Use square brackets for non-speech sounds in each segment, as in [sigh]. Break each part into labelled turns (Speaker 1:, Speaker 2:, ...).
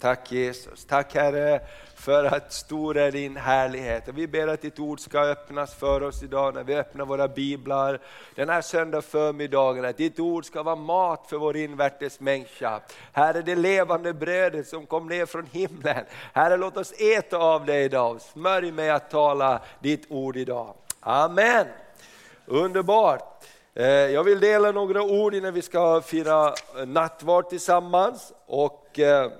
Speaker 1: Tack Jesus. Tack Herre för att stor är din härlighet. Vi ber att ditt ord ska öppnas för oss idag när vi öppnar våra biblar den här söndag förmiddagen. Att ditt ord ska vara mat för vår invärtes människa. Herre det levande brödet som kom ner från himlen. Herre låt oss äta av det idag. Smörj mig att tala ditt ord idag. Amen. Underbart. Eh, jag vill dela några ord innan vi ska fira eh, nattvard tillsammans. Och eh,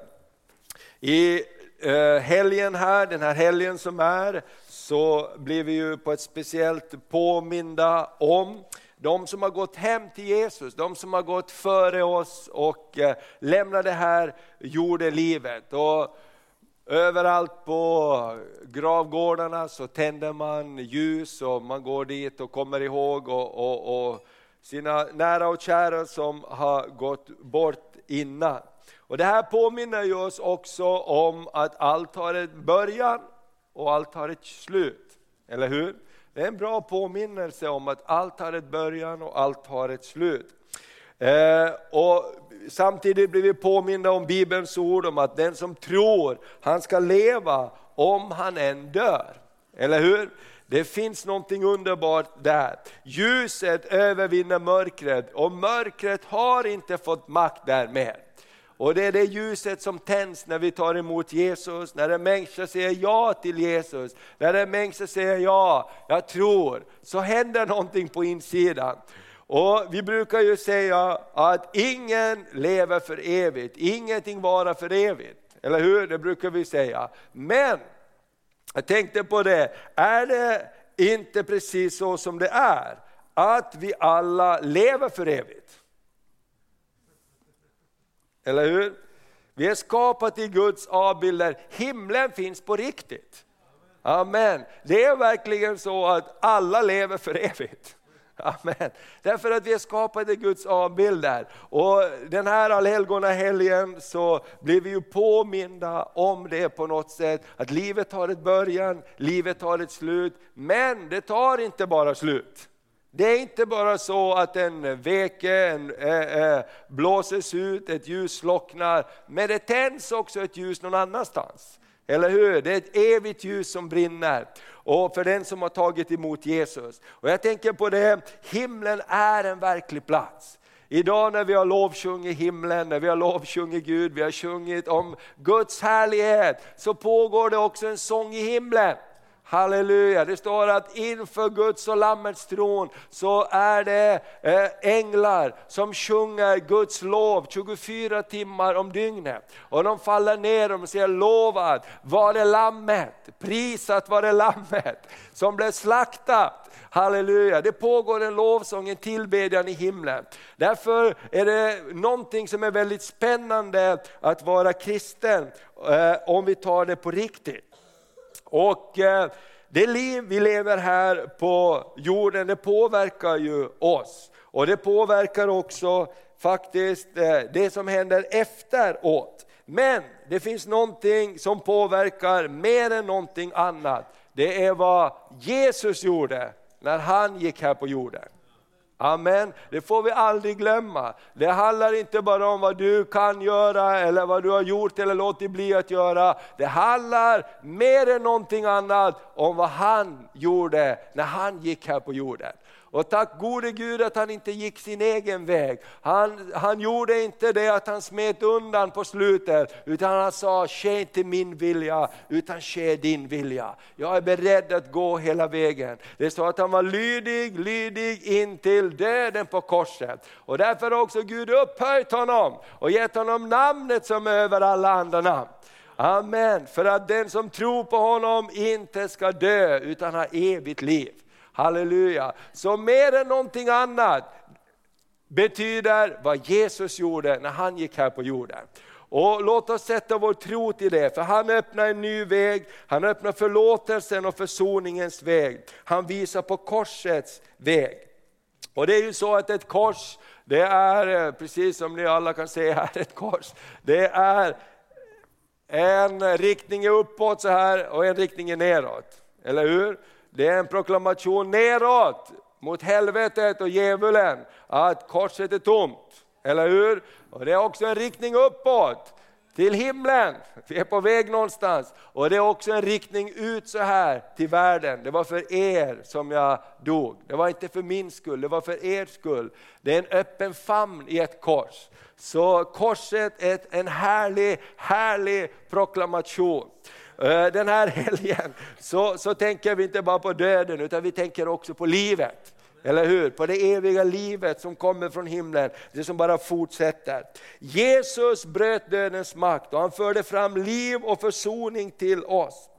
Speaker 1: i eh, helgen här, den här helgen som är, så blir vi ju på ett speciellt påminda om de som har gått hem till Jesus, de som har gått före oss och eh, lämnat det här jordelivet. Och överallt på gravgårdarna så tänder man ljus och man går dit och kommer ihåg och, och, och sina nära och kära som har gått bort innan. Och Det här påminner ju oss också om att allt har en början och allt har ett slut. Eller hur? Det är en bra påminnelse om att allt har ett början och allt har ett slut. Eh, och Samtidigt blir vi påminna om Bibelns ord om att den som tror, han ska leva om han än dör. Eller hur? Det finns någonting underbart där. Ljuset övervinner mörkret och mörkret har inte fått makt därmed. Och det är det ljuset som tänds när vi tar emot Jesus, när en människa säger ja till Jesus, när en människa säger ja, jag tror, så händer någonting på insidan. Och Vi brukar ju säga att ingen lever för evigt, ingenting varar för evigt. Eller hur? Det brukar vi säga. Men, jag tänkte på det, är det inte precis så som det är? Att vi alla lever för evigt? Eller hur? Vi är skapade i Guds avbilder, himlen finns på riktigt. Amen. Det är verkligen så att alla lever för evigt. Amen. Därför att vi är skapade i Guds avbilder. Och den här allhelgonahelgen så blir vi ju påminda om det på något sätt. Att livet har ett början, livet har ett slut. Men det tar inte bara slut. Det är inte bara så att en veke en, äh, blåses ut, ett ljus slocknar, men det tänds också ett ljus någon annanstans. Eller hur? Det är ett evigt ljus som brinner. Och för den som har tagit emot Jesus. Och jag tänker på det, himlen är en verklig plats. Idag när vi har lovsjungit himlen, när vi har lovsjungit Gud, vi har sjungit om Guds härlighet, så pågår det också en sång i himlen. Halleluja, det står att inför Guds och Lammets tron så är det eh, änglar som sjunger Guds lov 24 timmar om dygnet. Och de faller ner och säger lovad var det Lammet, prisat var det Lammet som blev slaktat. Halleluja, det pågår en lovsång, en tillbedjan i himlen. Därför är det någonting som är väldigt spännande att vara kristen, eh, om vi tar det på riktigt. Och eh, det liv vi lever här på jorden, det påverkar ju oss. Och det påverkar också faktiskt eh, det som händer efteråt. Men det finns någonting som påverkar mer än någonting annat. Det är vad Jesus gjorde när han gick här på jorden. Amen, det får vi aldrig glömma. Det handlar inte bara om vad du kan göra eller vad du har gjort eller låtit bli att göra. Det handlar mer än någonting annat om vad han gjorde när han gick här på jorden. Och tack gode Gud att han inte gick sin egen väg. Han, han gjorde inte det att han smet undan på slutet, utan han sa, ske inte min vilja, utan ske din vilja. Jag är beredd att gå hela vägen. Det står att han var lydig, lydig in till döden på korset. Och därför har också Gud upphöjt honom och gett honom namnet som är över alla andra namn. Amen, för att den som tror på honom inte ska dö utan ha evigt liv. Halleluja. Så mer än någonting annat betyder vad Jesus gjorde när han gick här på jorden. Och Låt oss sätta vår tro till det, för han öppnar en ny väg, han öppnar förlåtelsen och försoningens väg. Han visar på korsets väg. Och det är ju så att ett kors, det är, eh, precis som ni alla kan se här, [laughs] ett kors, det är en riktning uppåt så här och en riktning neråt. Eller hur? Det är en proklamation neråt mot helvetet och djävulen att korset är tomt. Eller hur? Och det är också en riktning uppåt till himlen. Vi är på väg någonstans. Och det är också en riktning ut så här till världen. Det var för er som jag dog. Det var inte för min skull, det var för er skull. Det är en öppen famn i ett kors. Så korset är en härlig, härlig proklamation. Eh, den här [laughs] helgen så, så tänker vi inte bara på döden utan vi tänker också på livet. Eller hur? På det eviga livet som kommer från himlen, det som bara fortsätter. Jesus bröt dödens makt och han förde fram liv och försoning till oss.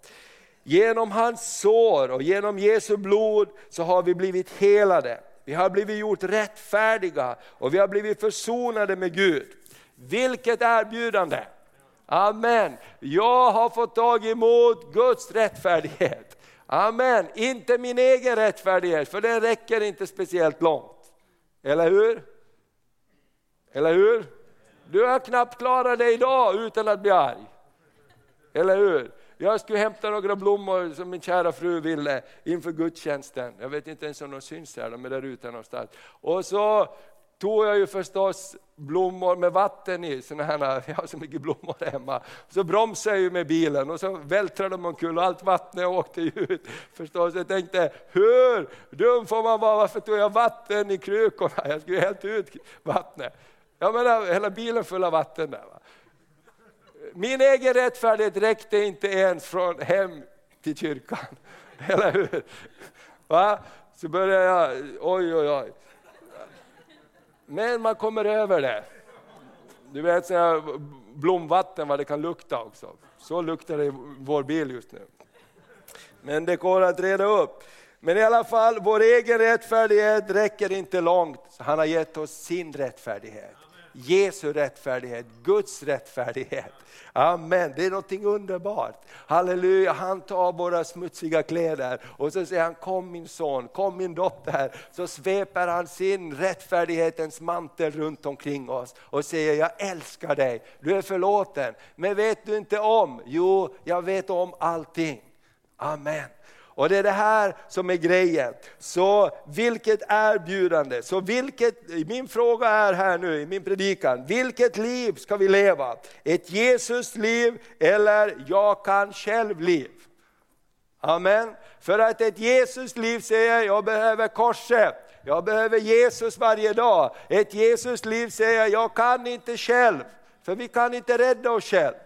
Speaker 1: Genom hans sår och genom Jesu blod så har vi blivit helade. Vi har blivit gjort rättfärdiga och vi har blivit försonade med Gud. Vilket erbjudande! Amen. Jag har fått tag emot Guds rättfärdighet. Amen. Inte min egen rättfärdighet, för den räcker inte speciellt långt. Eller hur? Eller hur? Du har knappt klarat dig idag utan att bli arg. Eller hur? Jag skulle hämta några blommor som min kära fru ville inför gudstjänsten. Jag vet inte ens om de syns här, de är där ute någonstans. Och så tog jag ju förstås blommor med vatten i, såna här, [laughs] jag har så mycket blommor hemma. Så bromsade jag ju med bilen och så vältrade de omkull och allt vattnet åkte ut. [laughs] Förstås. Jag tänkte, hur dum får man vara, varför tog jag vatten i krukorna? Jag skulle ju helt ut vattnet. Jag menar, hela bilen full av vatten där. Va? Min egen rättfärdighet räckte inte ens från hem till kyrkan. [laughs] Eller hur? Va? Så började jag, oj oj oj. Men man kommer över det. Du vet så här, blomvatten vad det kan lukta också. Så luktar det i vår bil just nu. Men det går att reda upp. Men i alla fall, vår egen rättfärdighet räcker inte långt. Han har gett oss sin rättfärdighet. Jesu rättfärdighet, Guds rättfärdighet. Amen, det är någonting underbart. Halleluja, han tar våra smutsiga kläder och så säger han kom min son, kom min dotter. Så sveper han sin rättfärdighetens mantel runt omkring oss och säger jag älskar dig, du är förlåten. Men vet du inte om? Jo, jag vet om allting. Amen. Och det är det här som är grejen. Så vilket erbjudande, så vilket, min fråga är här nu i min predikan, vilket liv ska vi leva? Ett Jesus liv eller jag kan själv-liv? Amen. För att ett Jesus liv säger jag behöver korset, jag behöver Jesus varje dag. Ett Jesus liv säger jag kan inte själv, för vi kan inte rädda oss själva.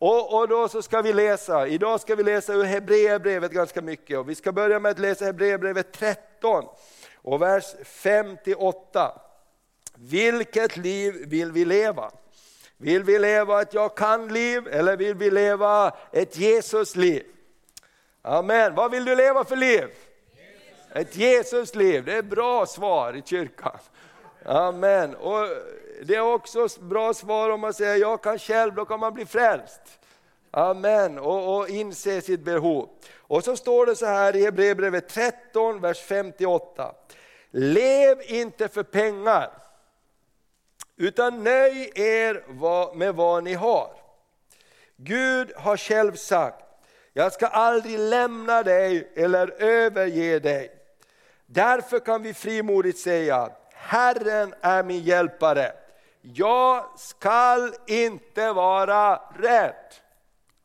Speaker 1: Och, och, då så ska vi läsa, idag ska vi läsa ur Hebreerbrevet ganska mycket. Och vi ska börja med att läsa Hebreerbrevet 13 och vers 5-8. Vilket liv vill vi leva? Vill vi leva ett jag kan-liv eller vill vi leva ett Jesus-liv? Amen. Vad vill du leva för liv? Jesus. Ett Jesus-liv, det är ett bra svar i kyrkan. Amen. Och det är också bra svar om man säger jag kan själv, då kan man bli frälst. Amen, och, och inse sitt behov. Och så står det så här i Hebreerbrevet 13, vers 58. Lev inte för pengar, utan nöj er med vad ni har. Gud har själv sagt, jag ska aldrig lämna dig eller överge dig. Därför kan vi frimodigt säga, Herren är min hjälpare. Jag skall inte vara rädd.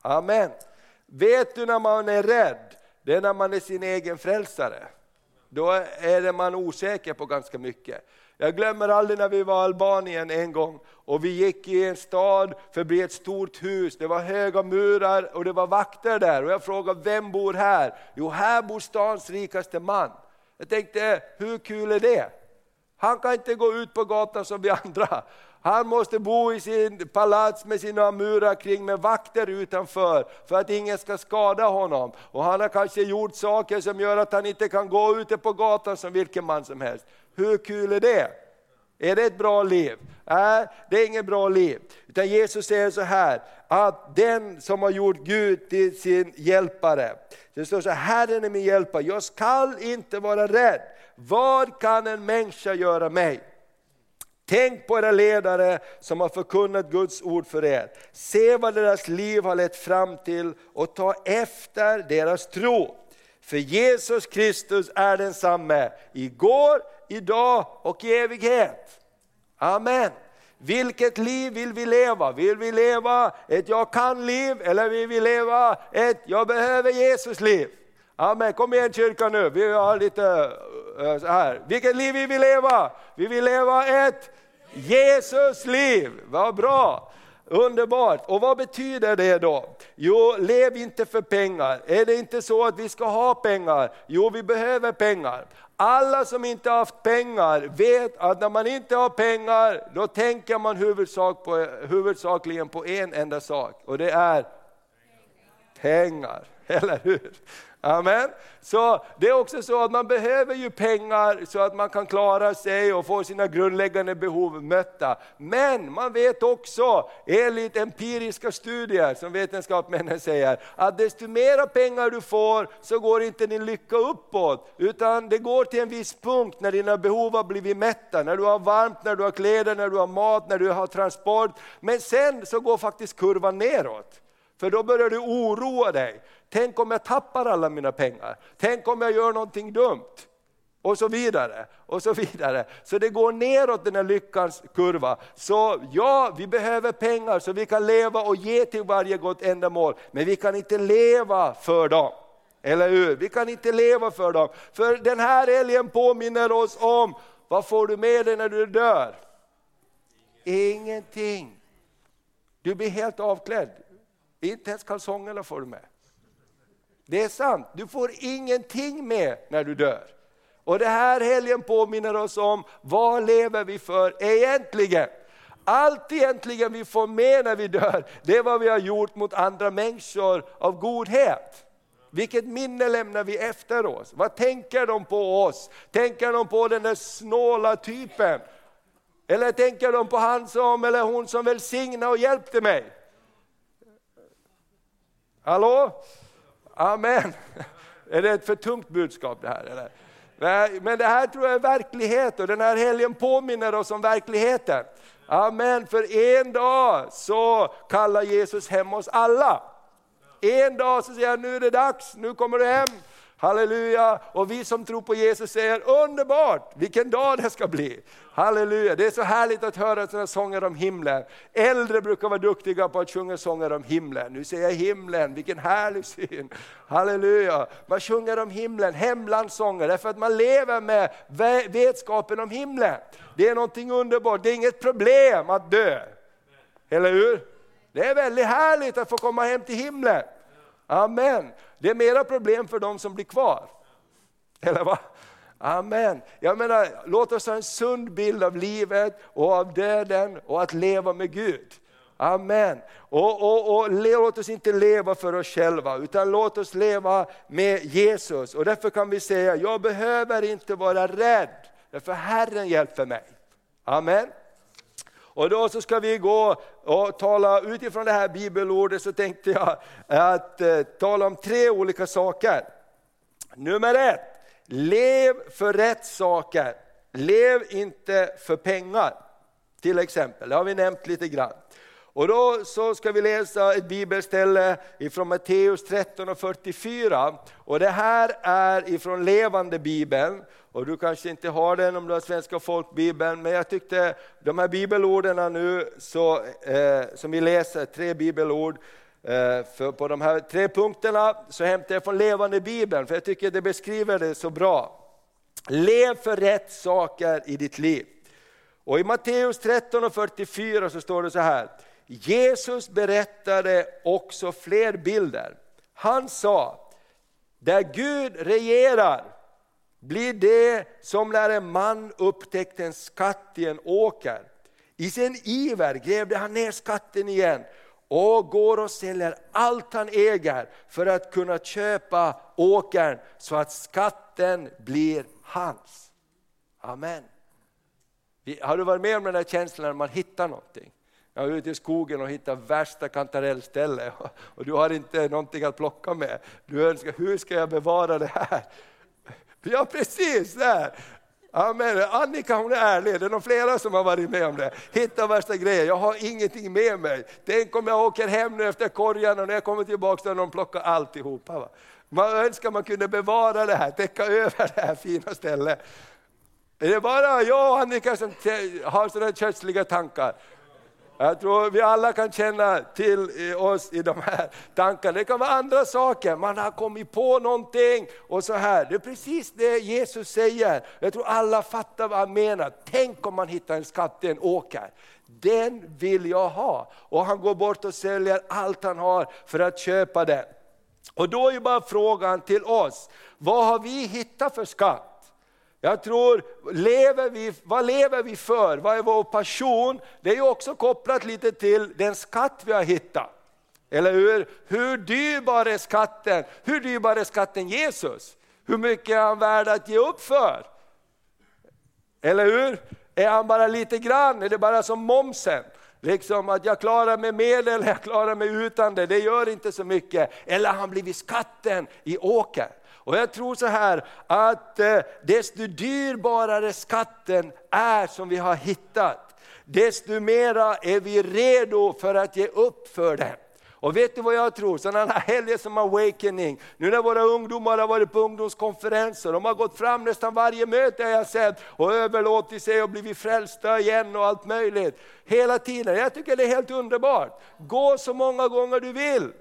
Speaker 1: Amen. Vet du när man är rädd? Det är när man är sin egen frälsare. Då är det man osäker på ganska mycket. Jag glömmer aldrig när vi var i Albanien en gång och vi gick i en stad förbi ett stort hus. Det var höga murar och det var vakter där och jag frågade vem bor här? Jo, här bor stans rikaste man. Jag tänkte, hur kul är det? Han kan inte gå ut på gatan som vi [laughs] andra. Han måste bo i sin palats med sina murar kring med vakter utanför för att ingen ska skada honom. Och han har kanske gjort saker som gör att han inte kan gå ute på gatan som vilken man som helst. Hur kul är det? Är det ett bra liv? Nej, det är inget bra liv. Utan Jesus säger så här, att den som har gjort Gud till sin hjälpare, det står så här, Herren är min hjälpare, jag skall inte vara rädd. Vad kan en människa göra mig? Tänk på era ledare som har förkunnat Guds ord för er. Se vad deras liv har lett fram till och ta efter deras tro. För Jesus Kristus är densamme igår, idag och i evighet. Amen. Vilket liv vill vi leva? Vill vi leva ett jag kan-liv eller vill vi leva ett jag behöver Jesus-liv? Amen, kom igen kyrkan nu, vi har lite eh, så här. Vilket liv vill vi leva? Vi vill leva ett Jesus-liv, vad bra! Underbart! Och vad betyder det då? Jo, lev inte för pengar. Är det inte så att vi ska ha pengar? Jo, vi behöver pengar. Alla som inte har haft pengar vet att när man inte har pengar, då tänker man huvudsak på, huvudsakligen på en enda sak och det är pengar. Eller hur? Amen. Så det är också så att man behöver ju pengar så att man kan klara sig och få sina grundläggande behov mötta. Men man vet också, enligt empiriska studier som vetenskapsmännen säger, att desto mera pengar du får så går inte din lycka uppåt, utan det går till en viss punkt när dina behov har blivit mätta, när du har varmt, när du har kläder, när du har mat, när du har transport. Men sen så går faktiskt kurvan neråt. För då börjar du oroa dig. Tänk om jag tappar alla mina pengar? Tänk om jag gör någonting dumt? Och så vidare, och så vidare. Så det går neråt den här lyckans kurva. Så ja, vi behöver pengar så vi kan leva och ge till varje gott ändamål. Men vi kan inte leva för dem. Eller hur? Vi kan inte leva för dem. För den här älgen påminner oss om, vad får du med dig när du dör? Ingenting. Du blir helt avklädd. Inte ens kalsongerna får du med. Det är sant, du får ingenting med när du dör. Och det här helgen påminner oss om, vad lever vi för egentligen? Allt egentligen vi får med när vi dör, det är vad vi har gjort mot andra människor av godhet. Vilket minne lämnar vi efter oss? Vad tänker de på oss? Tänker de på den där snåla typen? Eller tänker de på han som, eller hon som välsignade och hjälpte mig? Hallå? Amen. [laughs] Är det ett för tungt budskap det här? Eller? Men det här tror jag är verklighet och den här helgen påminner oss om verkligheten. Amen, för en dag så kallar Jesus hem oss alla. En dag så säger han, nu är det dags, nu kommer du hem. Halleluja! Och vi som tror på Jesus säger underbart, vilken dag det ska bli. Halleluja! Det är så härligt att höra sådana sånger om himlen. Äldre brukar vara duktiga på att sjunga sånger om himlen. Nu säger jag himlen, vilken härlig syn. Halleluja! Man sjunger om himlen, hemlandssånger, därför att man lever med vetskapen om himlen. Det är någonting underbart, det är inget problem att dö. Eller hur? Det är väldigt härligt att få komma hem till himlen. Amen. Det är mera problem för de som blir kvar. Eller vad? Amen. Jag menar, låt oss ha en sund bild av livet och av döden och att leva med Gud. Amen. Och, och, och låt oss inte leva för oss själva, utan låt oss leva med Jesus. Och därför kan vi säga, jag behöver inte vara rädd, därför Herren hjälper mig. Amen. Och då så ska vi gå och tala utifrån det här bibelordet så tänkte jag att eh, tala om tre olika saker. Nummer ett, lev för rätt saker. Lev inte för pengar. Till exempel, det har vi nämnt lite grann. Och då så ska vi läsa ett bibelställe ifrån Matteus 13 och 44. Och det här är ifrån levande bibeln. Och du kanske inte har den om du har Svenska folkbibeln, men jag tyckte de här bibelorden nu så, eh, som vi läser, tre bibelord, eh, för på de här tre punkterna så hämtar jag från levande bibeln, för jag tycker det beskriver det så bra. Lev för rätt saker i ditt liv. Och i Matteus 13 och 44 så står det så här, Jesus berättade också fler bilder. Han sa, där Gud regerar blir det som när en man upptäckte en skatt i en åker. I sin iver grävde han ner skatten igen och går och säljer allt han äger för att kunna köpa åkern så att skatten blir hans. Amen. Har du varit med om den där känslan när man hittar någonting? Jag är ute i skogen och hittar värsta kantarellstället [laughs] och du har inte någonting att plocka med. Du önskar, hur ska jag bevara det här? Ja precis, där. Amen. Annika hon är ärlig, det är nog flera som har varit med om det. Hitta värsta grejen, jag har ingenting med mig. Tänk om jag åker hem nu efter korgen och när jag kommer tillbaka så har de plockat alltihopa. Va? Man önskar man kunde bevara det här, täcka över det här fina stället. Är det bara jag och Annika som har sådana kötsliga tankar? Jag tror vi alla kan känna till eh, oss i de här tankarna. Det kan vara andra saker, man har kommit på någonting och så här. Det är precis det Jesus säger. Jag tror alla fattar vad han menar. Tänk om man hittar en skatt i en åker. Den vill jag ha. Och han går bort och säljer allt han har för att köpa den. Och då är bara frågan till oss, vad har vi hittat för skatt? Jag tror, lever vi, vad lever vi för? Vad är vår passion? Det är ju också kopplat lite till den skatt vi har hittat. Eller hur? Hur dyrbar är skatten? Hur dyrbar är skatten Jesus? Hur mycket är han värd att ge upp för? Eller hur? Är han bara lite grann? Är det bara som momsen? Liksom att jag klarar mig med eller [laughs] jag klarar mig utan det, det gör inte så mycket. Eller har han blivit skatten i åkern? Och jag tror så här att eh, desto dyrbarare skatten är som vi har hittat, desto mera är vi redo för att ge upp för den. Och vet du vad jag tror? Sådana här helger som Awakening, nu när våra ungdomar har varit på ungdomskonferenser, de har gått fram nästan varje möte jag har sett och överlåtit sig och blivit frälsta igen och allt möjligt. Hela tiden, jag tycker det är helt underbart. Gå så många gånger du vill.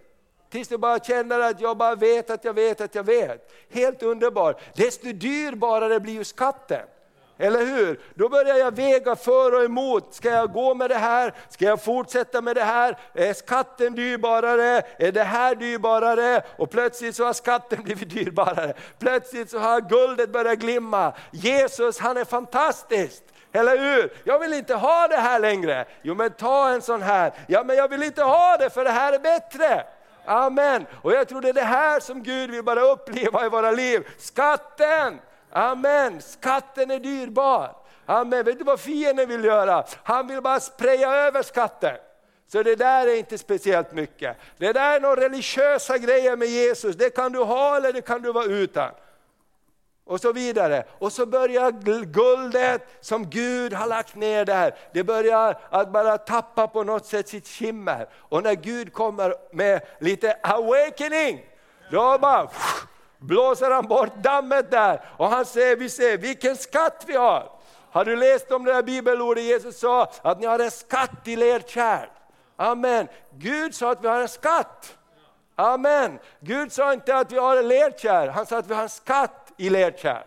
Speaker 1: Tills du bara känner att jag bara vet att jag vet att jag vet. Helt underbart. Desto dyrbarare blir ju skatten. Eller hur? Då börjar jag väga för och emot. Ska jag gå med det här? Ska jag fortsätta med det här? Är skatten dyrbarare? Är det här dyrbarare? Och plötsligt så har skatten [laughs] blivit dyrbarare. Plötsligt så har guldet börjat glimma. Jesus han är fantastisk. Eller hur? Jag vill inte ha det här längre. Jo men ta en sån här. Ja men jag vill inte ha det för det här är bättre. Amen. Och jag tror det är det här som Gud vill bara uppleva i våra liv. Skatten! Amen. Skatten är dyrbar. Amen. Vet du vad fienden vill göra? Han vill bara spraya över skatten. Så det där är inte speciellt mycket. Det där är några religiösa grejer med Jesus, det kan du ha eller det kan du vara utan och så vidare. Och så börjar guldet som Gud har lagt ner där, det börjar att bara tappa på något sätt sitt skimmer. Och när Gud kommer med lite awakening, då bara blåser han bort dammet där och han säger, vi ser vilken skatt vi har. Har du läst om det där bibelordet Jesus sa att ni har en skatt i lerkärl? Amen. Gud sa att vi har en skatt. Amen. Gud sa inte att vi har en lerkärl, han sa att vi har en skatt i lerkärl.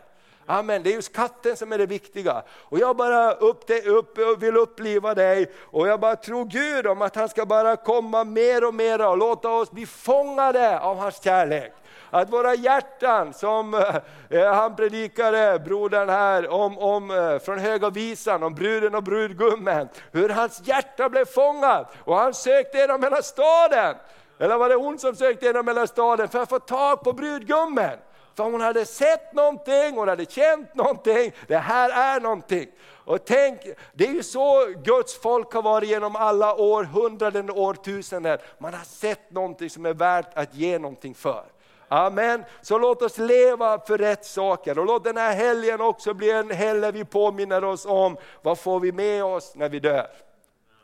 Speaker 1: Amen, det är ju skatten som är det viktiga. Och jag bara upp, upp, vill uppliva dig och jag bara tror Gud om att han ska bara komma mer och mer och låta oss bli fångade av hans kärlek. Att våra hjärtan, som eh, eh han predikade, brodern här, om, om, eh, från Höga Visan, om bruden och brudgummen, hur hans hjärta blev fångat och han sökte genom hela staden. Eller var det hon som sökte genom hela staden för att få tag på brudgummen? För hon hade sett någonting, hon hade känt någonting, det här är någonting. Och tänk, det är ju så Guds folk har varit genom alla århundraden och årtusenden. Man har sett någonting som är värt att ge någonting för. Amen. Så låt oss leva för rätt saker och låt den här helgen också bli en helg där vi påminner oss om vad får vi med oss när vi dör.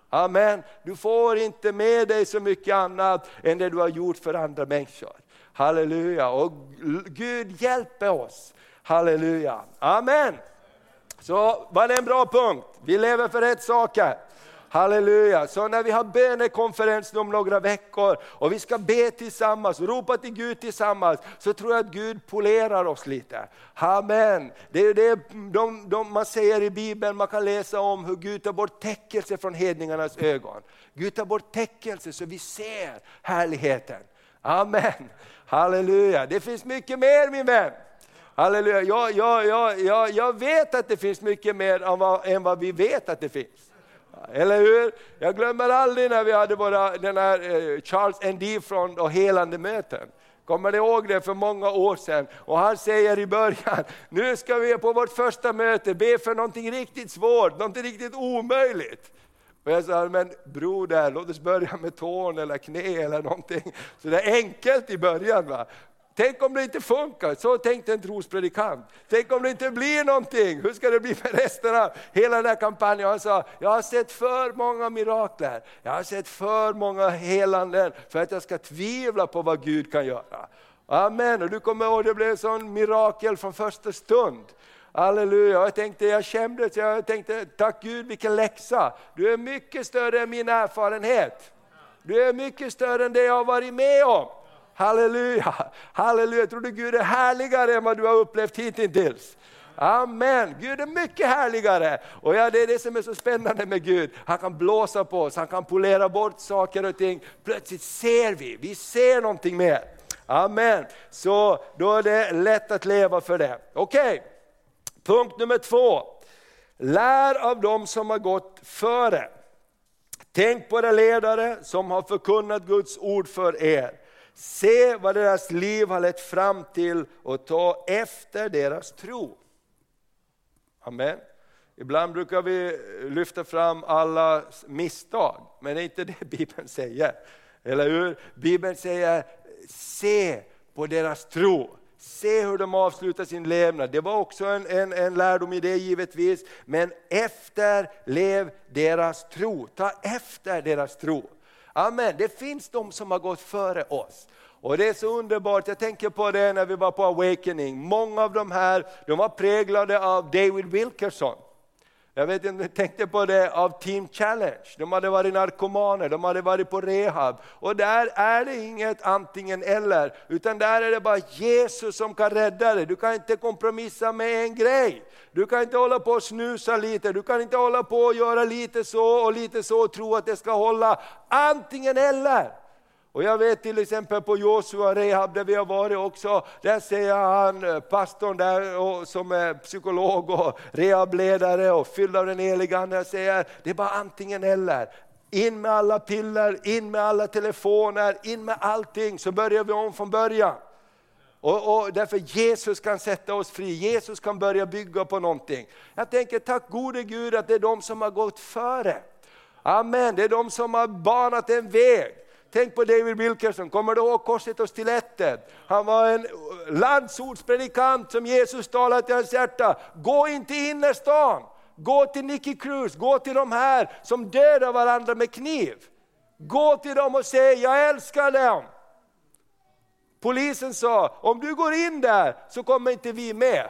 Speaker 1: Amen. Du får inte med dig så mycket annat än det du har gjort för andra människor. Halleluja, och Gud hjälper oss. Halleluja, amen. Så var det en bra punkt, vi lever för rätt saker. Halleluja! Så när vi har bönekonferens om några veckor och vi ska be tillsammans, ropa till Gud tillsammans, så tror jag att Gud polerar oss lite. Amen! Det är det de, de, man säger i Bibeln, man kan läsa om hur Gud tar bort täckelse från hedningarnas ögon. Gud tar bort täckelse så vi ser härligheten. Amen! Halleluja, det finns mycket mer min vän. Halleluja, jag, jag, jag, jag, jag vet att det finns mycket mer än vad, än vad vi vet att det finns. Eller hur? Jag glömmer aldrig när vi hade våra, den här eh, Charles N.D. från och helande möten. Kommer ni ihåg det för många år sedan? Och han säger i början, nu ska vi på vårt första möte be för någonting riktigt svårt, någonting riktigt omöjligt. Och jag sa, men broder, låt oss börja med tån eller knä eller någonting. Så det är enkelt i början. Va? Tänk om det inte funkar, så tänkte en trospredikant. Tänk om det inte blir någonting, hur ska det bli med resten av hela den här kampanjen? Han sa, jag har sett för många mirakler, jag har sett för många helanden för att jag ska tvivla på vad Gud kan göra. Amen, och du kommer ihåg det blev en sån mirakel från första stund. Halleluja, jag tänkte, jag kändes, jag tänkte, tack Gud vilken läxa. Du är mycket större än min erfarenhet. Du är mycket större än det jag har varit med om. Halleluja, halleluja. Tror du Gud är härligare än vad du har upplevt hittills? Amen, Gud är mycket härligare. Och ja, det är det som är så spännande med Gud. Han kan blåsa på oss, han kan polera bort saker och ting. Plötsligt ser vi, vi ser någonting mer. Amen, så då är det lätt att leva för det. Okej, okay punkt nummer två. Lär av dem som har gått före. Tänk på era ledare som har förkunnat Guds ord för er. Se vad deras liv har lett fram till och ta efter deras tro. Amen. Ibland brukar vi lyfta fram alla misstag, men det är inte det [laughs] Bibeln säger. Eller hur? Bibeln säger, se på deras tro. Se hur de avslutar sin levnad. Det var också en, en, en lärdom i det givetvis. Men efterlev deras tro. Ta efter deras tro. Amen. Det finns de som har gått före oss. Och det är så underbart, jag tänker på det när vi var på Awakening. Många av de här de var präglade av David Wilkerson. Jag vet inte, jag tänkte på det av Team Challenge. De hade varit narkomaner, de hade varit på rehab. Och där är det inget antingen eller, utan där är det bara Jesus som kan rädda dig. Du kan inte kompromissa med en grej. Du kan inte hålla på och snusa lite, du kan inte hålla på och göra lite så och lite så och tro att det ska hålla. Antingen eller. Och jag vet till exempel på Josua Rehab där vi har varit också, där säger han, eh, pastorn där som är psykolog och rehabledare och fylld av den helige Ande, säger det är bara antingen eller. In med alla piller, in med alla telefoner, in med allting så börjar vi om från början. Och, och därför Jesus kan sätta oss fri, Jesus kan börja bygga på någonting. Jag tänker tack gode Gud att det är de som har gått före. Amen, det är de som har banat en väg. Tänk på David Wilkerson, kommer du ihåg korset och stiletten? Han var en landsordspredikant som Jesus talade till hans hjärta. Gå inte in innerstan, gå till Nicky Cruz, gå till de här som dödar varandra med kniv. Gå till dem och säg, jag älskar dem. Polisen sa, om du går in där så kommer inte vi med.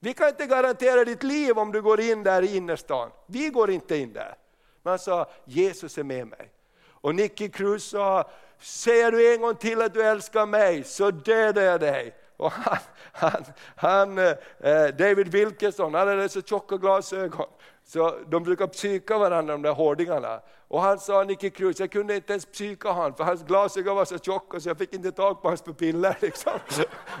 Speaker 1: Vi kan inte garantera ditt liv om du går in där i innerstan. Vi går inte in där. Men han sa, Jesus är med mig. Och Nicky Cruz sa, säger du en gång till att du älskar mig så dödar jag dig. Och han, han, han eh, David Wilkerson, han hade så tjocka glasögon. Så de brukar psyka varandra de där hårdingarna. Och han sa, Nicky Cruz, jag kunde inte ens psyka honom för hans glasögon var så tjocka så jag fick inte tag på hans pupiller. [laughs] Liksom.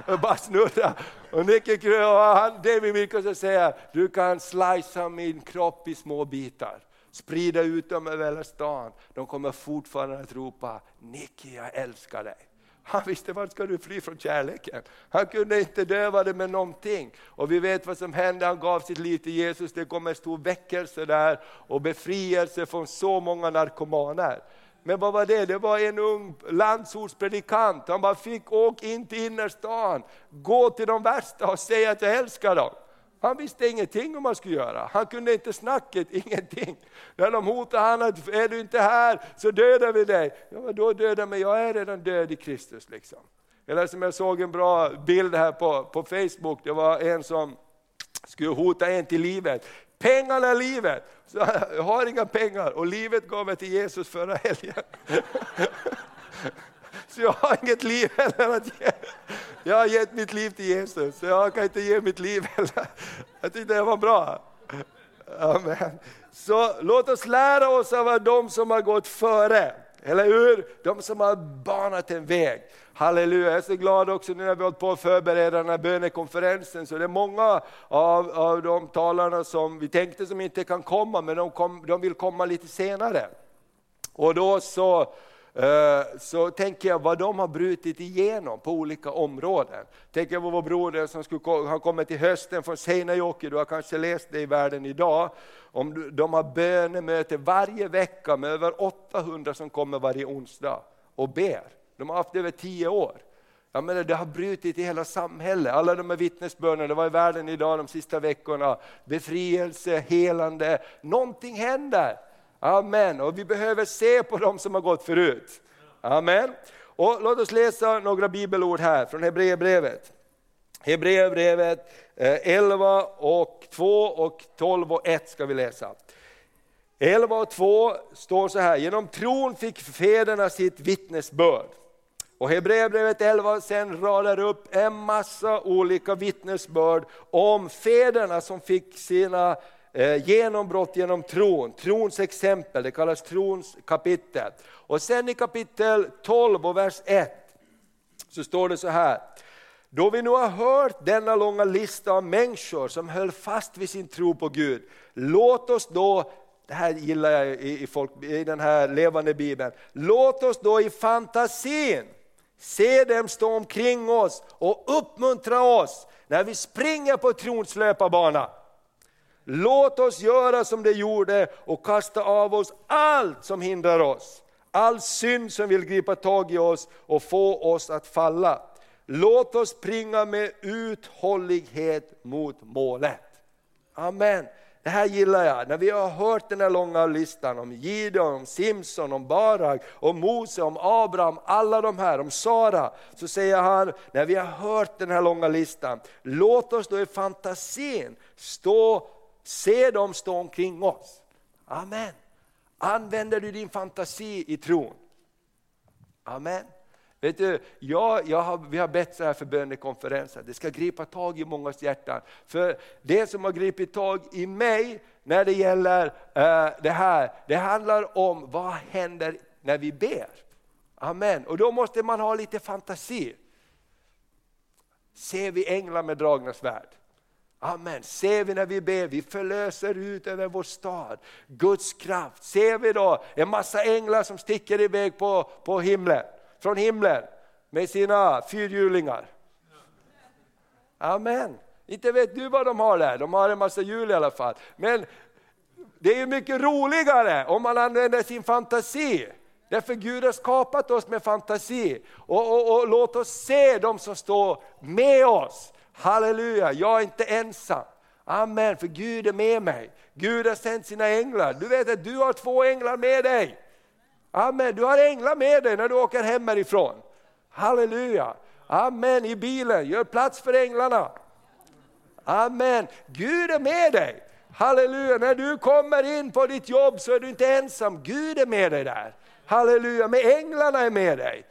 Speaker 1: Jag bara snurra. Och Nicky Cruz, och han, David Wilkerson säger, du kan slicea min kropp i små bitar sprida ut dem över hela stan. De kommer fortfarande att ropa, Nicky jag älskar dig. [laughs] Han visste vart ska du fly från kärleken. Han kunde inte döva det med någonting. Och vi vet vad som hände, han gav sitt liv till Jesus. Det kom en stor väckelse där och befrielse från så många narkomaner. Men vad var det? Det var en ung landsortspredikant. Han bara fick åk in till innerstan, gå till de värsta och säga att jag älskar dem. Han visste ingenting om vad han skulle göra. Han kunde inte snacket, [laughs] ingenting. När de hotade honom att är du inte här så dödar vi dig. Ja, men då dödar mig, jag är redan död i Kristus. Liksom. Eller som jag såg en bra bild här på, på Facebook, det var en som skulle hota en till livet. Pengarna är livet, så [laughs] jag har inga pengar och livet gav jag till Jesus förra helgen. [laughs] Så jag har inget liv heller att ge. Jag har gett mitt liv till Jesus, så jag kan inte ge mitt liv heller. Jag tyckte det var bra. Amen. Så låt oss lära oss av de som har gått före. Eller hur? De som har banat en väg. Halleluja, jag är så glad också nu när vi hållit på att förbereda den här bönekonferensen, så det är många av, av de talarna som vi tänkte som inte kan komma, men de, kom, de vill komma lite senare. Och då så Eh, så tänker jag vad de har brutit igenom på olika områden. Tänker jag på vår broder som skulle, har kommit till hösten från Seinäjoki, du har kanske läst det i Världen idag. Om de har bönemöte varje vecka med över 800 som kommer varje onsdag och ber. De har haft det över tio år. Jag menar, det har brutit i hela samhället, alla de här vittnesbörden, det var i världen idag de sista veckorna. Befrielse, helande, någonting händer. Amen. Och vi behöver se på dem som har gått förut. Amen. Och låt oss läsa några bibelord här från Hebreerbrevet. Hebreerbrevet eh, 11 och 2 och 12 och 1 ska vi läsa. 11 och 2 står så här, genom tron fick fäderna sitt vittnesbörd. Och Hebreerbrevet 11 sen radar upp en massa olika vittnesbörd om fäderna som fick sina Eh, genombrott genom tron, trons exempel, det kallas trons kapitel. Och sen i kapitel 12 och vers 1 så står det så här, då vi nu har hört denna långa lista av människor som höll fast vid sin tro på Gud, låt oss då det här gillar jag i, folk, i den här levande bibeln. Låt oss då i fantasin se dem stå omkring oss och uppmuntra oss när vi springer på trons löparbana. Låt oss göra som de gjorde och kasta av oss allt som hindrar oss. All synd som vill gripa tag i oss och få oss att falla. Låt oss springa med uthållighet mot målet. Amen. Det här gillar jag, när vi har hört den här långa listan om Gideon, om Simson, om Barak, om Mose, om Abraham, alla de här, om Sara. Så säger han, när vi har hört den här långa listan, låt oss då i fantasin stå, se dem stå omkring oss. Amen. Använder du din fantasi i tron? Amen. Vet du, jag, jag har, vi har bett så här för bönekonferenser, det ska gripa tag i mångas hjärtan. För det som har gripit tag i mig när det gäller uh, det här, det handlar om vad händer när vi ber. Amen. Och då måste man ha lite fantasi. Ser vi änglar med dragna svärd? Amen. Ser vi när vi ber, vi förlöser ut över vår stad Guds kraft. Ser vi då en massa änglar som sticker iväg på, på himlen? från himlen med sina fyrhjulingar. Amen. Inte vet du vad de har där, de har en massa hjul i alla fall. Men det är ju mycket roligare om man använder sin fantasi. Därför Gud har skapat oss med fantasi. Och, och, och låt oss se de som står med oss. Halleluja, jag är inte ensam. Amen, för Gud är med mig. Gud har sänt sina änglar. Du vet att du har två änglar med dig. Amen, du har änglar med dig när du åker hemifrån. Halleluja. Amen, i bilen, gör plats för änglarna. Amen, Gud är med dig. Halleluja, när du kommer in på ditt jobb så är du inte ensam, Gud är med dig där. Halleluja, men änglarna är med dig.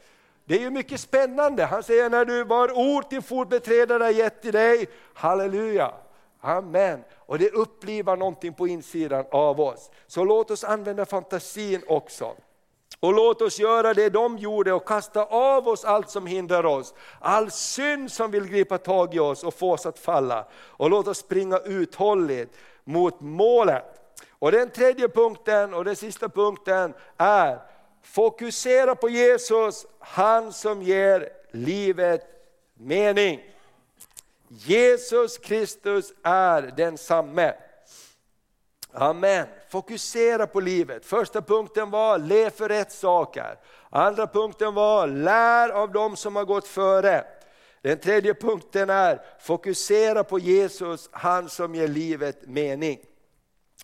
Speaker 1: Det är ju mycket spännande. Han säger när du var ord till fotbeträdare gett till dig, halleluja. Amen. Och det upplivar någonting på insidan av oss. Så låt oss använda fantasin också. Och låt oss göra det de gjorde och kasta av oss allt som hindrar oss. All synd som vill gripa tag i oss och få oss att falla. Och låt oss springa uthålligt mot målet. Och den tredje punkten och den sista punkten är fokusera på Jesus, han som ger livet mening. Jesus Kristus är densamme. Amen. Fokusera på livet. Första punkten var lev för rätt saker. Andra punkten var lär av dem som har gått före. Den tredje punkten är fokusera på Jesus, han som ger livet mening.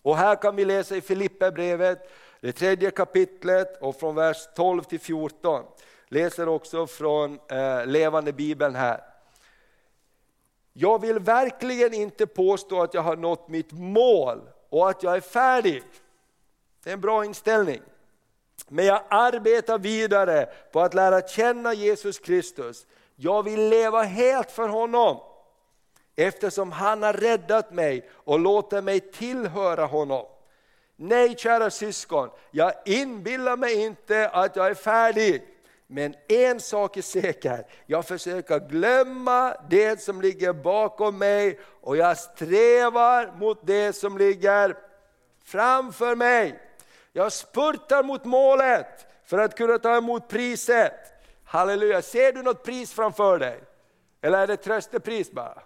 Speaker 1: Och här kan vi läsa i Filipperbrevet, det tredje kapitlet och från vers 12 till 14. Läser också från eh, Levande Bibeln här. Jag vill verkligen inte påstå att jag har nått mitt mål och att jag är färdig. Det är en bra inställning. Men jag arbetar vidare på att lära känna Jesus Kristus. Jag vill leva helt för honom eftersom han har räddat mig och låter mig tillhöra honom. Nej kära syskon, jag inbillar mig inte att jag är färdig. Men en sak är säker, jag försöker glömma det som ligger bakom mig och jag strävar mot det som ligger framför mig. Jag spurtar mot målet för att kunna ta emot priset. Halleluja, ser du något pris framför dig? Eller är det tröstepris bara?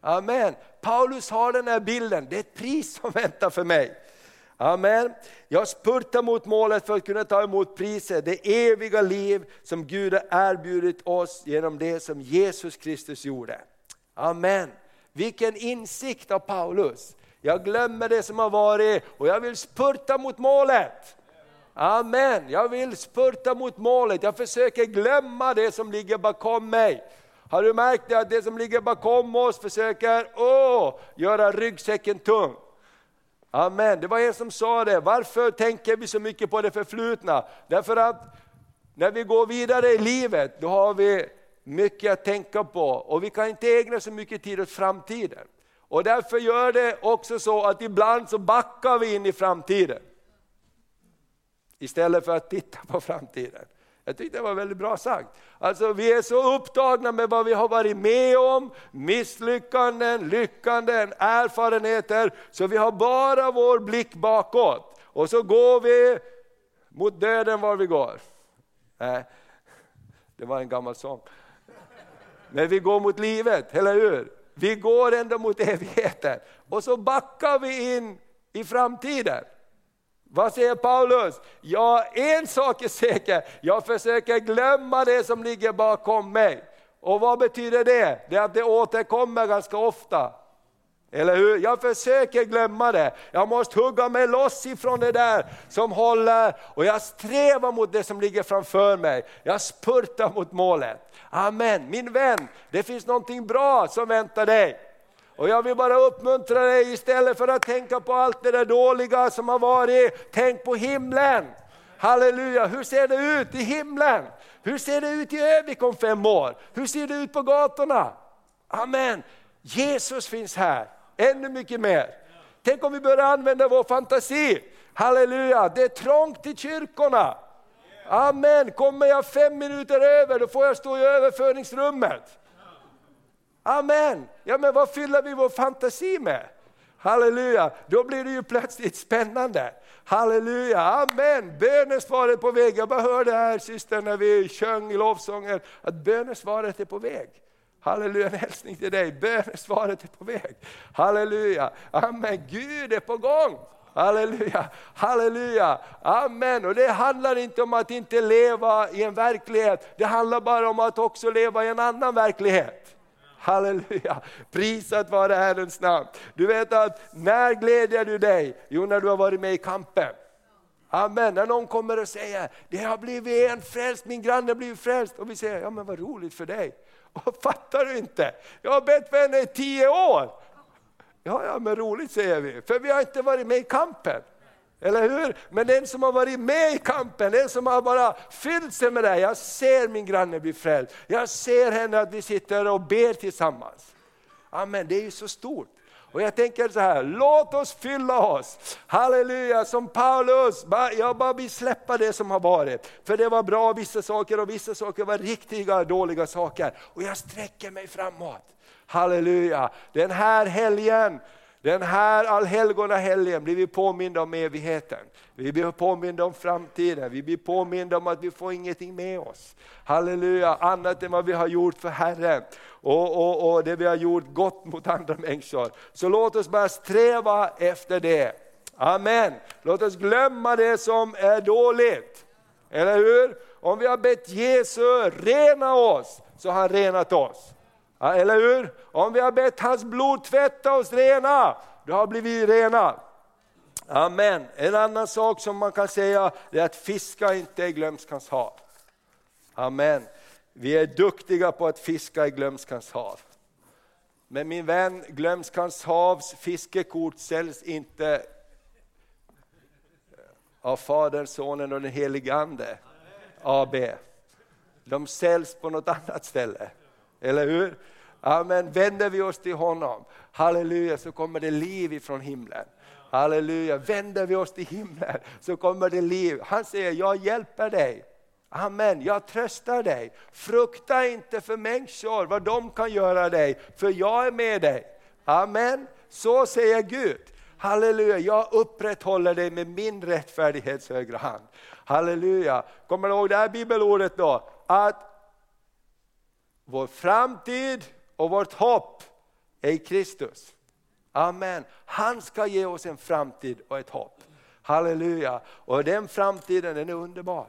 Speaker 1: Amen. Paulus har den här bilden, det är ett pris som väntar för mig. Amen. Jag spurtar mot målet för att kunna ta emot priset, det eviga liv som Gud har erbjudit oss genom det som Jesus Kristus gjorde. Amen. Vilken insikt av Paulus. Jag glömmer det som har varit och jag vill spurta mot målet. Amen, jag vill spurta mot målet, jag försöker glömma det som ligger bakom mig. Har du märkt det att det som ligger bakom oss försöker åh, göra ryggsäcken tung? Amen. Det var en som sa det, varför tänker vi så mycket på det förflutna? Därför att när vi går vidare i livet, då har vi mycket att tänka på och vi kan inte ägna så mycket tid åt framtiden. Och därför gör det också så att ibland så backar vi in i framtiden. Istället för att titta på framtiden. Jag tyckte det var väldigt bra sagt. Alltså vi är så upptagna med vad vi har varit med om, misslyckanden, lyckanden, erfarenheter, så vi har bara vår blick bakåt. Och så går vi mot döden var vi går. Nej, det var en gammal sång. Men vi går mot livet, eller hur? Vi går ändå mot evigheten. Och så backar vi in i framtiden. Vad säger Paulus? Ja, en sak är säker, jag försöker glömma det som ligger bakom mig. Och vad betyder det? Det är att det återkommer ganska ofta. Eller hur? Jag försöker glömma det. Jag måste hugga mig loss ifrån det där som håller och jag strävar mot det som ligger framför mig. Jag spurtar mot målet. Amen. Min vän, det finns någonting bra som väntar dig. Och jag vill bara uppmuntra dig istället för att tänka på allt det där dåliga som har varit, tänk på himlen. Halleluja, hur ser det ut i himlen? Hur ser det ut i Övik om fem år? Hur ser det ut på gatorna? Amen. Jesus finns här, ännu mycket mer. Tänk om vi börjar använda vår fantasi. Halleluja, det är trångt i kyrkorna. Amen, kommer jag fem minuter över då får jag stå i överföringsrummet. Amen! Ja men vad fyller vi vår fantasi med? Halleluja, då blir det ju plötsligt spännande. Halleluja, amen, bönesvaret på väg. Jag bara hörde här syster när vi sjöng i lovsången att bönesvaret är på väg. Halleluja, en hälsning till dig, bönesvaret är på väg. Halleluja, amen, Gud är på gång. Halleluja, halleluja, amen. Och det handlar inte om att inte leva i en verklighet, det handlar bara om att också leva i en annan verklighet. Halleluja, prisat vare Herrens namn. Du vet att när glädjer du dig? Jo, när du har varit med i kampen. Amen, när någon kommer och säger, det har blivit en frälst, min granne har blivit frälst. Och vi säger, ja men vad roligt för dig. Och [laughs] fattar du inte? Jag har bett för henne i tio år. Ja, ja men roligt säger vi, för vi har inte varit med i kampen. Eller hur? Men den som har varit med i kampen, den som har bara fyllt sig med det. Jag ser min granne bli frälst. Jag ser henne att vi sitter och ber tillsammans. Amen, det är ju så stort. Och jag tänker så här, låt oss fylla oss. Halleluja, som Paulus, jag bara vill släppa det som har varit. För det var bra vissa saker och vissa saker var riktiga dåliga saker. Och jag sträcker mig framåt. Halleluja, den här helgen den här allhelgonahelgen blir vi påminda om evigheten. Vi blir påminda om framtiden, vi blir påminda om att vi får ingenting med oss. Halleluja, annat än vad vi har gjort för Herren. Och, och, och det vi har gjort gott mot andra människor. Så låt oss bara sträva efter det. Amen. Låt oss glömma det som är dåligt. Eller hur? Om vi har bett Jesus rena oss, så har han renat oss. Ja, eller hur? Om vi har bett hans blod tvätta oss rena, då har blivit rena. Amen. En annan sak som man kan säga är att fiska inte i glömskans hav. Amen. Vi är duktiga på att fiska i glömskans hav. Men min vän, glömskans havs fiskekort säljs inte av Fadern, Sonen och den helige Ande, AB. De säljs på något annat ställe. Eller hur? Amen. Vänder vi oss till honom, halleluja, så kommer det liv ifrån himlen. Halleluja, vänder vi oss till himlen så kommer det liv. Han säger, jag hjälper dig. Amen, jag tröstar dig. Frukta inte för människor, vad de kan göra dig, för jag är med dig. Amen, så säger Gud. Halleluja, jag upprätthåller dig med min rättfärdighets högra hand. Halleluja, kommer du ihåg det här bibelordet då? Att vår framtid och vårt hopp är i Kristus. Amen. Han ska ge oss en framtid och ett hopp. Halleluja. Och den framtiden den är underbar.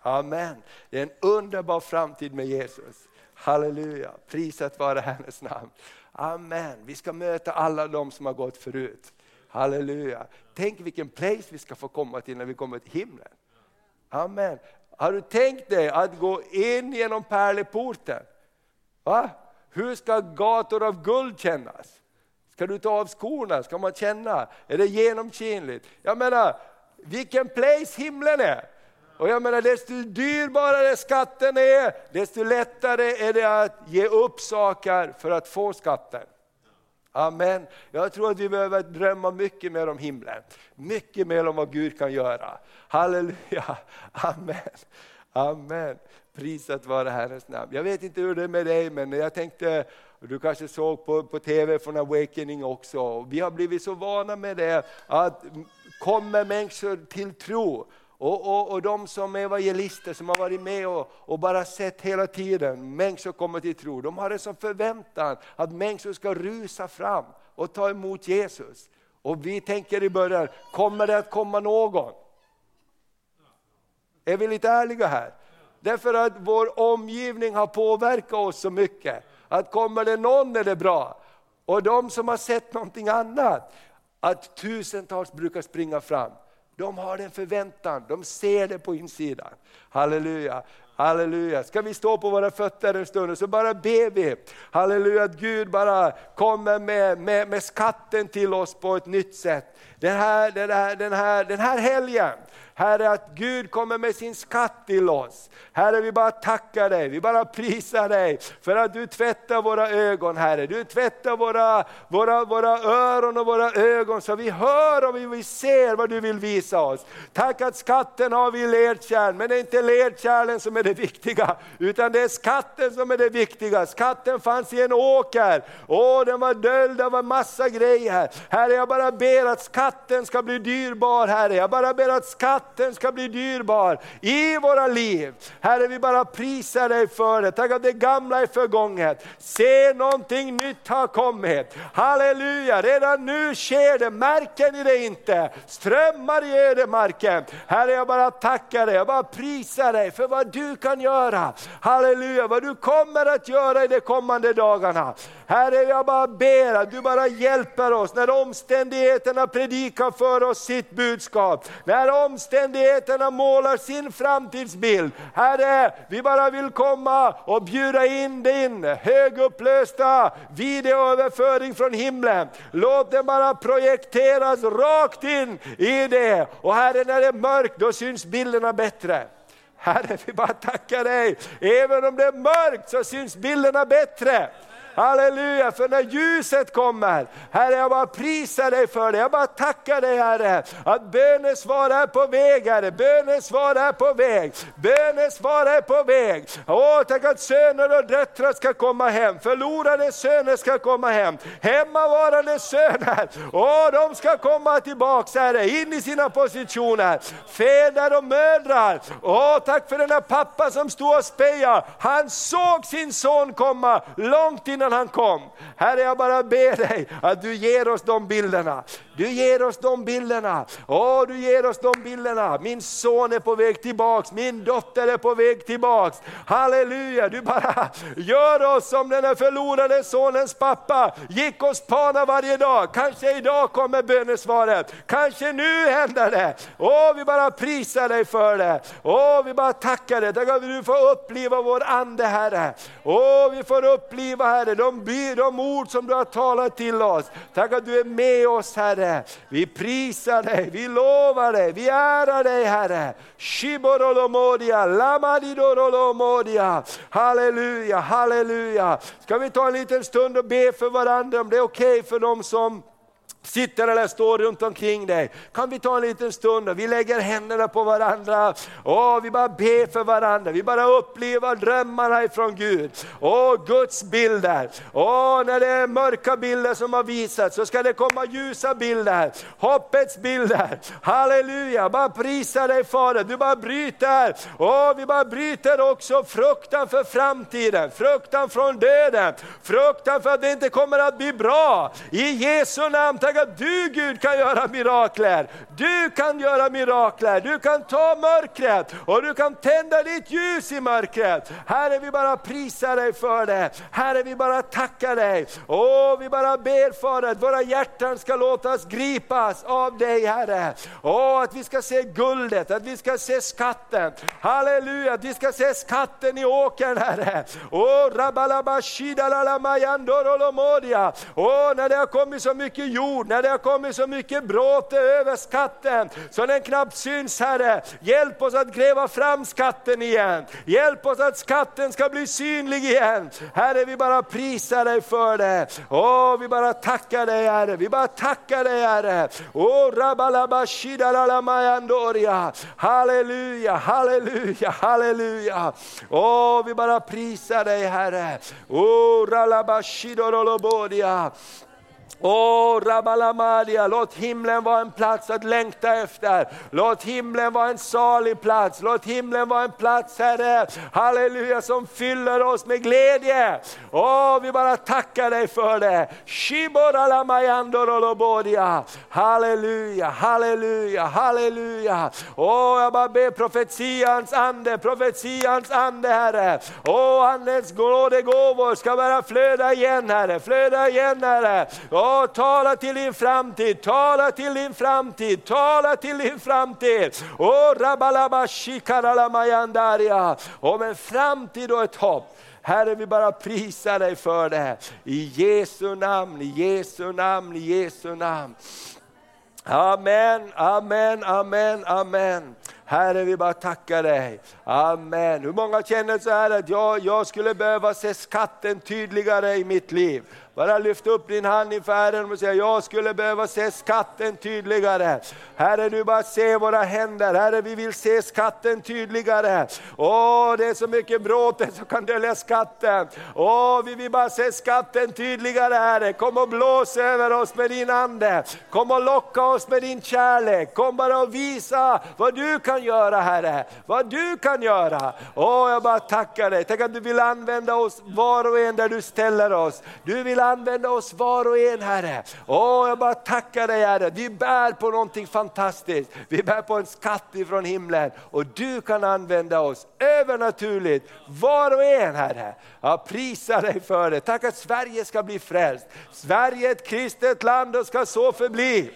Speaker 1: Amen. Det är en underbar framtid med Jesus. Halleluja. Prisat vare hennes namn. Amen. Vi ska möta alla de som har gått förut. Halleluja. Tänk vilken place vi ska få komma till när vi kommer till himlen. Amen. Har du tänkt dig att gå in genom pärleporten? Va? Hur ska gator av guld kännas? Ska du ta av skorna? Ska man känna? Är det genomskinligt? Jag menar, vilken place himlen är! Och jag menar, desto dyrbarare skatten är, desto lättare är det att ge upp saker för att få skatten. Amen. Jag tror att vi behöver drömma mycket mer om himlen. Mycket mer om vad Gud kan göra. Halleluja. Amen. Amen. Prisat vare Herrens namn. Jag vet inte hur det är med dig, men jag tänkte, du kanske såg på, på TV från Awakening också, vi har blivit så vana med det, att kommer människor till tro, och, och, och de som är evangelister som har varit med och, och, bara sett hela tiden människor komma till tro, de har en sån förväntan att människor ska rusa fram och ta emot Jesus. Och vi tänker i början, kommer det att komma någon? Är vi lite ärliga här? Därför att vår omgivning har påverkat oss så mycket. Att kommer det någon är det bra. Och de som har sett någonting annat, att tusentals brukar springa fram. De har en förväntan, de ser det på insidan. Halleluja. Halleluja. Ska vi stå på våra fötter en stund och så bara ber vi. Halleluja, att Gud bara kommer med, med, med skatten till oss på ett nytt sätt. Den här, den här, den här, den här helgen, Herre, att Gud kommer med sin skatt till oss. Herre, vi bara tackar dig, vi bara prisar dig för att du tvättar våra ögon, Herre. Du tvättar våra, våra, våra öron och våra ögon så vi hör och vi ser vad du vill visa oss. Tack att skatten har vi i ledkärl, men det är inte ledkärlen som är det viktiga, utan det är skatten som är det viktiga. Skatten fanns i en åker, åh den var döljd av en massa grejer. Herre, jag bara ber att skatten ska bli dyrbar, Herre. Jag bara ber att skatten skatten ska bli dyrbar i våra liv. Herre, vi bara prisar dig för det. Tack att det gamla är förgånget. Se någonting nytt har kommit. Halleluja, redan nu sker det. Märker ni det inte? Strömmar i ödemarken. Herre, jag bara tackar dig, jag bara prisar dig för vad du kan göra. Halleluja, vad du kommer att göra i de kommande dagarna. Herre, jag bara ber att du bara hjälper oss när omständigheterna predikar för oss sitt budskap. När omständigheterna målar sin framtidsbild. Herre, vi bara vill komma och bjuda in din högupplösta videoöverföring från himlen. Låt den bara projekteras rakt in i det. Och Herre, när det är mörkt, då syns bilderna bättre. Herre, vi bara tackar dig. Även om det är mörkt så syns bilderna bättre. Halleluja, för när ljuset kommer, Herre jag bara prisar dig för det. Jag bara tackar dig Herre, att bönesvar är på väg Herre. Bönesvar är på väg, bönesvar är på väg. Åh, tack att söner och döttrar ska komma hem, förlorade söner ska komma hem, hemmavarande söner, åh de ska komma tillbaks Herre, in i sina positioner. Fäder och mödrar, åh tack för den här pappa som stod och spejade, han såg sin son komma långt innan innan han kom. Herre, jag bara ber dig att du ger oss de bilderna. Du ger oss de bilderna. Åh, du ger oss de bilderna. Min son är på väg tillbaks, min dotter är på väg tillbaks. Halleluja, du bara gör oss som den här förlorade sonens pappa gick och spanade varje dag. Kanske idag kommer bönesvaret, kanske nu händer det. Åh, vi bara prisar dig för det. Åh, vi bara tackar dig. Tack att du får uppliva vår ande Herre. Åh, vi får uppliva Herre, de, de ord som du har talat till oss. Tack att du är med oss Herre. Herre. Vi prisar dig, vi lovar dig, vi ärar dig Herre. Shiborolomodia, lamadidorolomodia. Halleluja, halleluja. Ska vi ta en liten stund och be för varandra om det är okej okay för dem som sitter eller står runt omkring dig. Kan vi ta en liten stund och vi lägger händerna på varandra. Åh, vi bara ber för varandra, vi bara upplever drömmarna ifrån Gud. Åh, Guds bilder. Åh, när det är mörka bilder som har visats så ska det komma ljusa bilder. Hoppets bilder. Halleluja, bara prisa dig Fader. Du bara bryter. Åh, vi bara bryter också fruktan för framtiden, fruktan från döden, fruktan för att det inte kommer att bli bra. I Jesu namn säga, att du Gud kan göra mirakler. Du kan göra mirakler, du kan ta mörkret och du kan tända ditt ljus i mörkret. Herre vi bara prisar dig för det. Herre vi bara tackar dig. Åh, vi bara ber för att våra hjärtan ska låtas gripas av dig Herre. Åh, att vi ska se guldet, att vi ska se skatten. Halleluja, att vi ska se skatten i åkern Herre. Åh, rabalabashidalamayandorolomodia. Åh, när det har kommit så mycket jord, när det har kommit så mycket bråte över skatten, så den knappt syns Herre. Hjälp oss att gräva fram skatten igen. Hjälp oss att skatten ska bli synlig igen. Herre, vi bara prisar dig för det. Åh, vi bara tackar dig Herre, vi bara tackar dig Herre. Åh, rabalabashidalamayandoria. Halleluja, halleluja, halleluja. Åh, vi bara prisar dig Herre. Åh, ralabashidorolobodia. Åh, Rabalamadia, låt himlen vara en plats att längta efter. Låt himlen vara en salig plats. Låt himlen vara en plats, Herre, halleluja, som fyller oss med glädje. Åh, vi bara tackar dig för det. Halleluja, halleluja, halleluja. Åh, jag bara ber profetians ande, profetians ande, Herre. Åh, Andens nådegåvor ska bara flöda igen, Herre, flöda igen, Herre. Åh, tala till din framtid, tala till din framtid, tala till din framtid. Oh, rabalaba shikaralamayandaria. Om en framtid och ett hopp. Herre, vi bara prisar dig för det. I Jesu namn, i Jesu namn, i Jesu namn. Amen, amen, amen, amen. Herre, vi bara tackar dig. Amen. Hur många känner så här att jag, jag skulle behöva se skatten tydligare i mitt liv? Bara lyft upp din hand inför Herren och säga, jag skulle behöva se skatten tydligare. Herre, du bara se våra händer. Herre, vi vill se skatten tydligare. Åh, det är så mycket bråte [laughs] som kan dölja skatten. Åh, vi vill bara se skatten tydligare, Herre. Kom och blås över oss med din Ande. Kom och locka oss med din kärlek. Kom bara och visa vad du kan göra, Herre. Vad du kan göra. Åh, jag bara tackar dig. Tänk att du vill använda oss var och en där du ställer oss. Du vill använda oss var och en Herre. Åh, jag bara tackar dig Herre, vi bär på någonting fantastiskt. Vi bär på en skatt ifrån himlen och du kan använda oss övernaturligt, var och en Herre. Jag prisar dig för det. Tack att Sverige ska bli frälst. Sverige är ett kristet land och ska så förbli.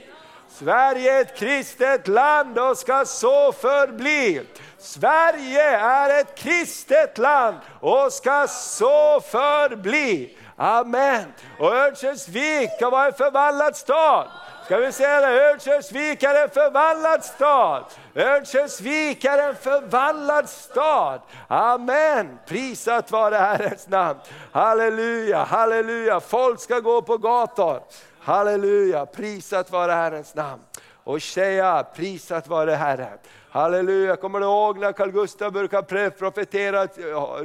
Speaker 1: Sverige är ett kristet land och ska så förbli. Sverige är ett kristet land och ska så förbli. Amen. Och Örnsköldsvik ska vara en förvandlad stad. Ska vi säga det? Örnsköldsvik är en förvandlad stad. Örnsköldsvik är en förvandlad stad. Amen. Prisat vare Herrens namn. Halleluja, halleluja. Folk ska gå på gator. Halleluja, prisat vare Herrens namn. Och tjejer, prisat vare Herren. Halleluja, kommer du ihåg när Carl Gustaf brukade profetera att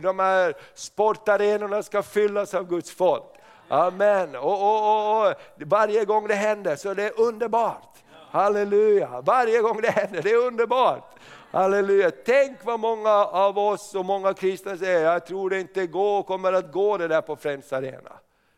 Speaker 1: de här sportarenorna ska fyllas av Guds folk? Amen. Och, och, och, och, varje gång det händer så är det underbart. Halleluja, varje gång det händer, det är underbart. Halleluja, tänk vad många av oss och många kristna säger, jag tror det inte går, kommer att gå det där på Friends Arena.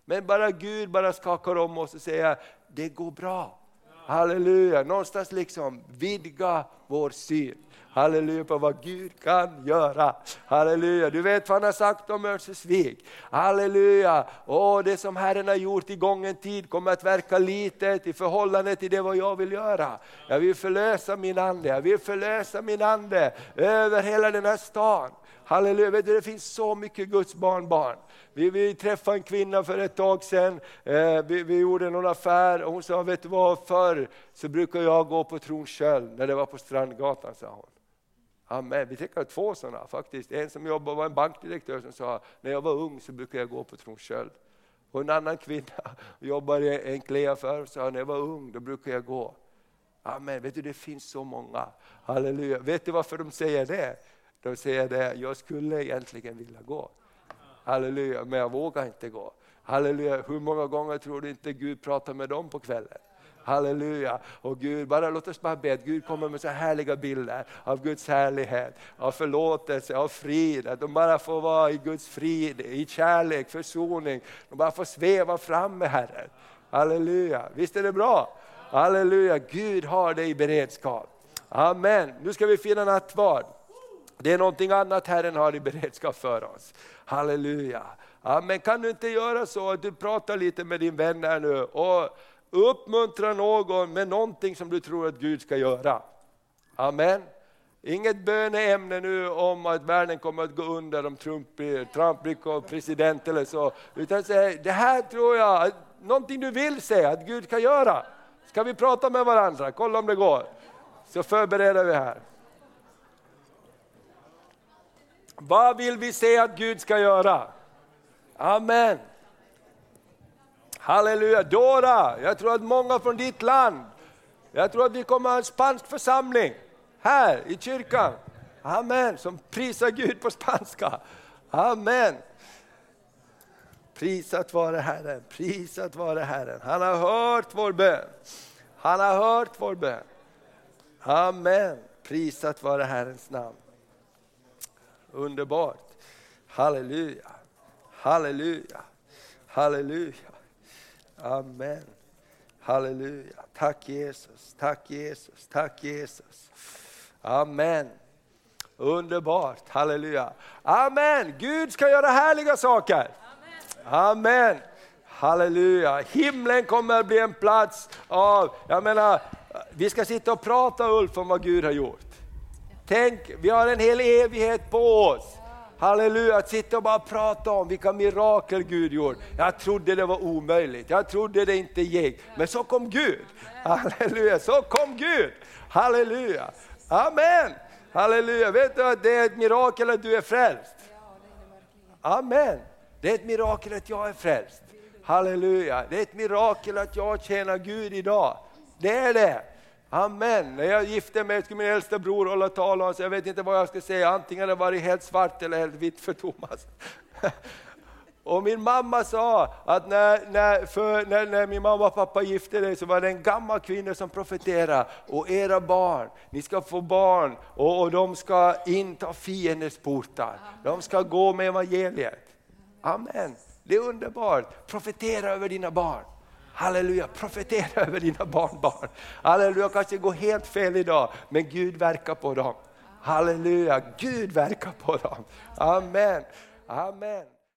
Speaker 1: Men bara Gud bara skakar om oss och säger, det går bra. Halleluja, någonstans liksom vidga vår syn. Halleluja på vad Gud kan göra. Halleluja, du vet vad han har sagt om Örnsköldsvik. Halleluja, och det som Herren har gjort i gången tid kommer att verka litet i förhållande till det vad jag vill göra. Jag vill förlösa min ande, jag vill förlösa min ande över hela den här stan. Halleluja, vet du, det finns så mycket Guds barnbarn. Vi, vi träffade en kvinna för ett tag sedan, eh, vi, vi, gjorde någon affär och hon sa, vet du vad, förr så brukade jag gå på Tronsköld när det var på Strandgatan, sa hon. Amen. Vi träffade två sådana faktiskt. En som jobbade var en bankdirektör som sa, när jag var ung så brukade jag gå på Tronsköld. Och en annan kvinna [laughs] jobbade i en kläaffär och sa, när jag var ung då brukade jag gå. Amen. Vet du, det finns så många. Halleluja. Vet du varför de säger det? De säger det, jag skulle egentligen vilja gå. Halleluja, men jag vågar inte gå. Halleluja, hur många gånger tror du inte Gud pratar med dem på kvällen? Halleluja. Och Gud, bara låt oss bara be att Gud kommer med så härliga bilder av Guds härlighet, av förlåtelse, av frid. Att de bara får vara i Guds frid, i kärlek, försoning. De bara får sväva fram med Herren. Halleluja, visst är det bra? Halleluja, Gud har dig i beredskap. Amen, nu ska vi fira nattvard. Det är någonting annat Herren har i beredskap för oss. Halleluja. Amen. Kan du inte göra så att du pratar lite med din vän här nu och uppmuntra någon med någonting som du tror att Gud ska göra. Amen. Inget böneämne nu om att världen kommer att gå under om Trump blir, Trump blir president eller så. Utan säg, det här tror jag, någonting du vill säga att Gud kan göra. Ska vi prata med varandra? Kolla om det går. Så förbereder vi här. Vad vill vi se att Gud ska göra? Amen. Halleluja. Dora, jag tror att många från ditt land, jag tror att vi kommer att ha en spansk församling här i kyrkan. Amen, som prisar Gud på spanska. Amen. Prisat vare Herren, prisat vare Herren. Han har hört vår bön. Han har hört vår bön. Amen. Prisat vare Herrens namn. Underbart. Halleluja. Halleluja. Halleluja. Amen. Halleluja. Tack Jesus, tack Jesus, tack Jesus. Amen. Underbart, halleluja. Amen, Gud ska göra härliga saker. Amen. Halleluja, himlen kommer att bli en plats av, jag menar, vi ska sitta och prata Ulf om vad Gud har gjort. Tänk, vi har en hel evighet på oss. Halleluja, att sitta och bara prata om vilka mirakel Gud gjort. Jag trodde det var omöjligt, jag trodde det inte gick. Men så kom Gud. Halleluja, så kom Gud. Halleluja. Amen. Halleluja, vet du att det är ett mirakel att du är frälst? Amen. Det är ett mirakel att jag är frälst. Halleluja, det är ett mirakel att jag tjänar Gud idag. Det är det. Amen. När jag gifte mig skulle min äldsta bror hålla tal och jag vet inte vad jag ska säga, antingen det varit helt svart eller helt vitt för Thomas. [laughs] Och min mamma sa att när, när, för, när, när, min mamma och pappa gifte sig så var det en gammal kvinna som profeterade. Och era barn, ni ska få barn och, och de ska inta fiendens portar. De ska gå med evangeliet. Amen. Det är underbart. Profetera över dina barn. Halleluja, profetera över dina barnbarn. Halleluja, kanske går helt fel idag, men Gud verkar på dem. Halleluja, Gud verkar på dem. Amen. Amen.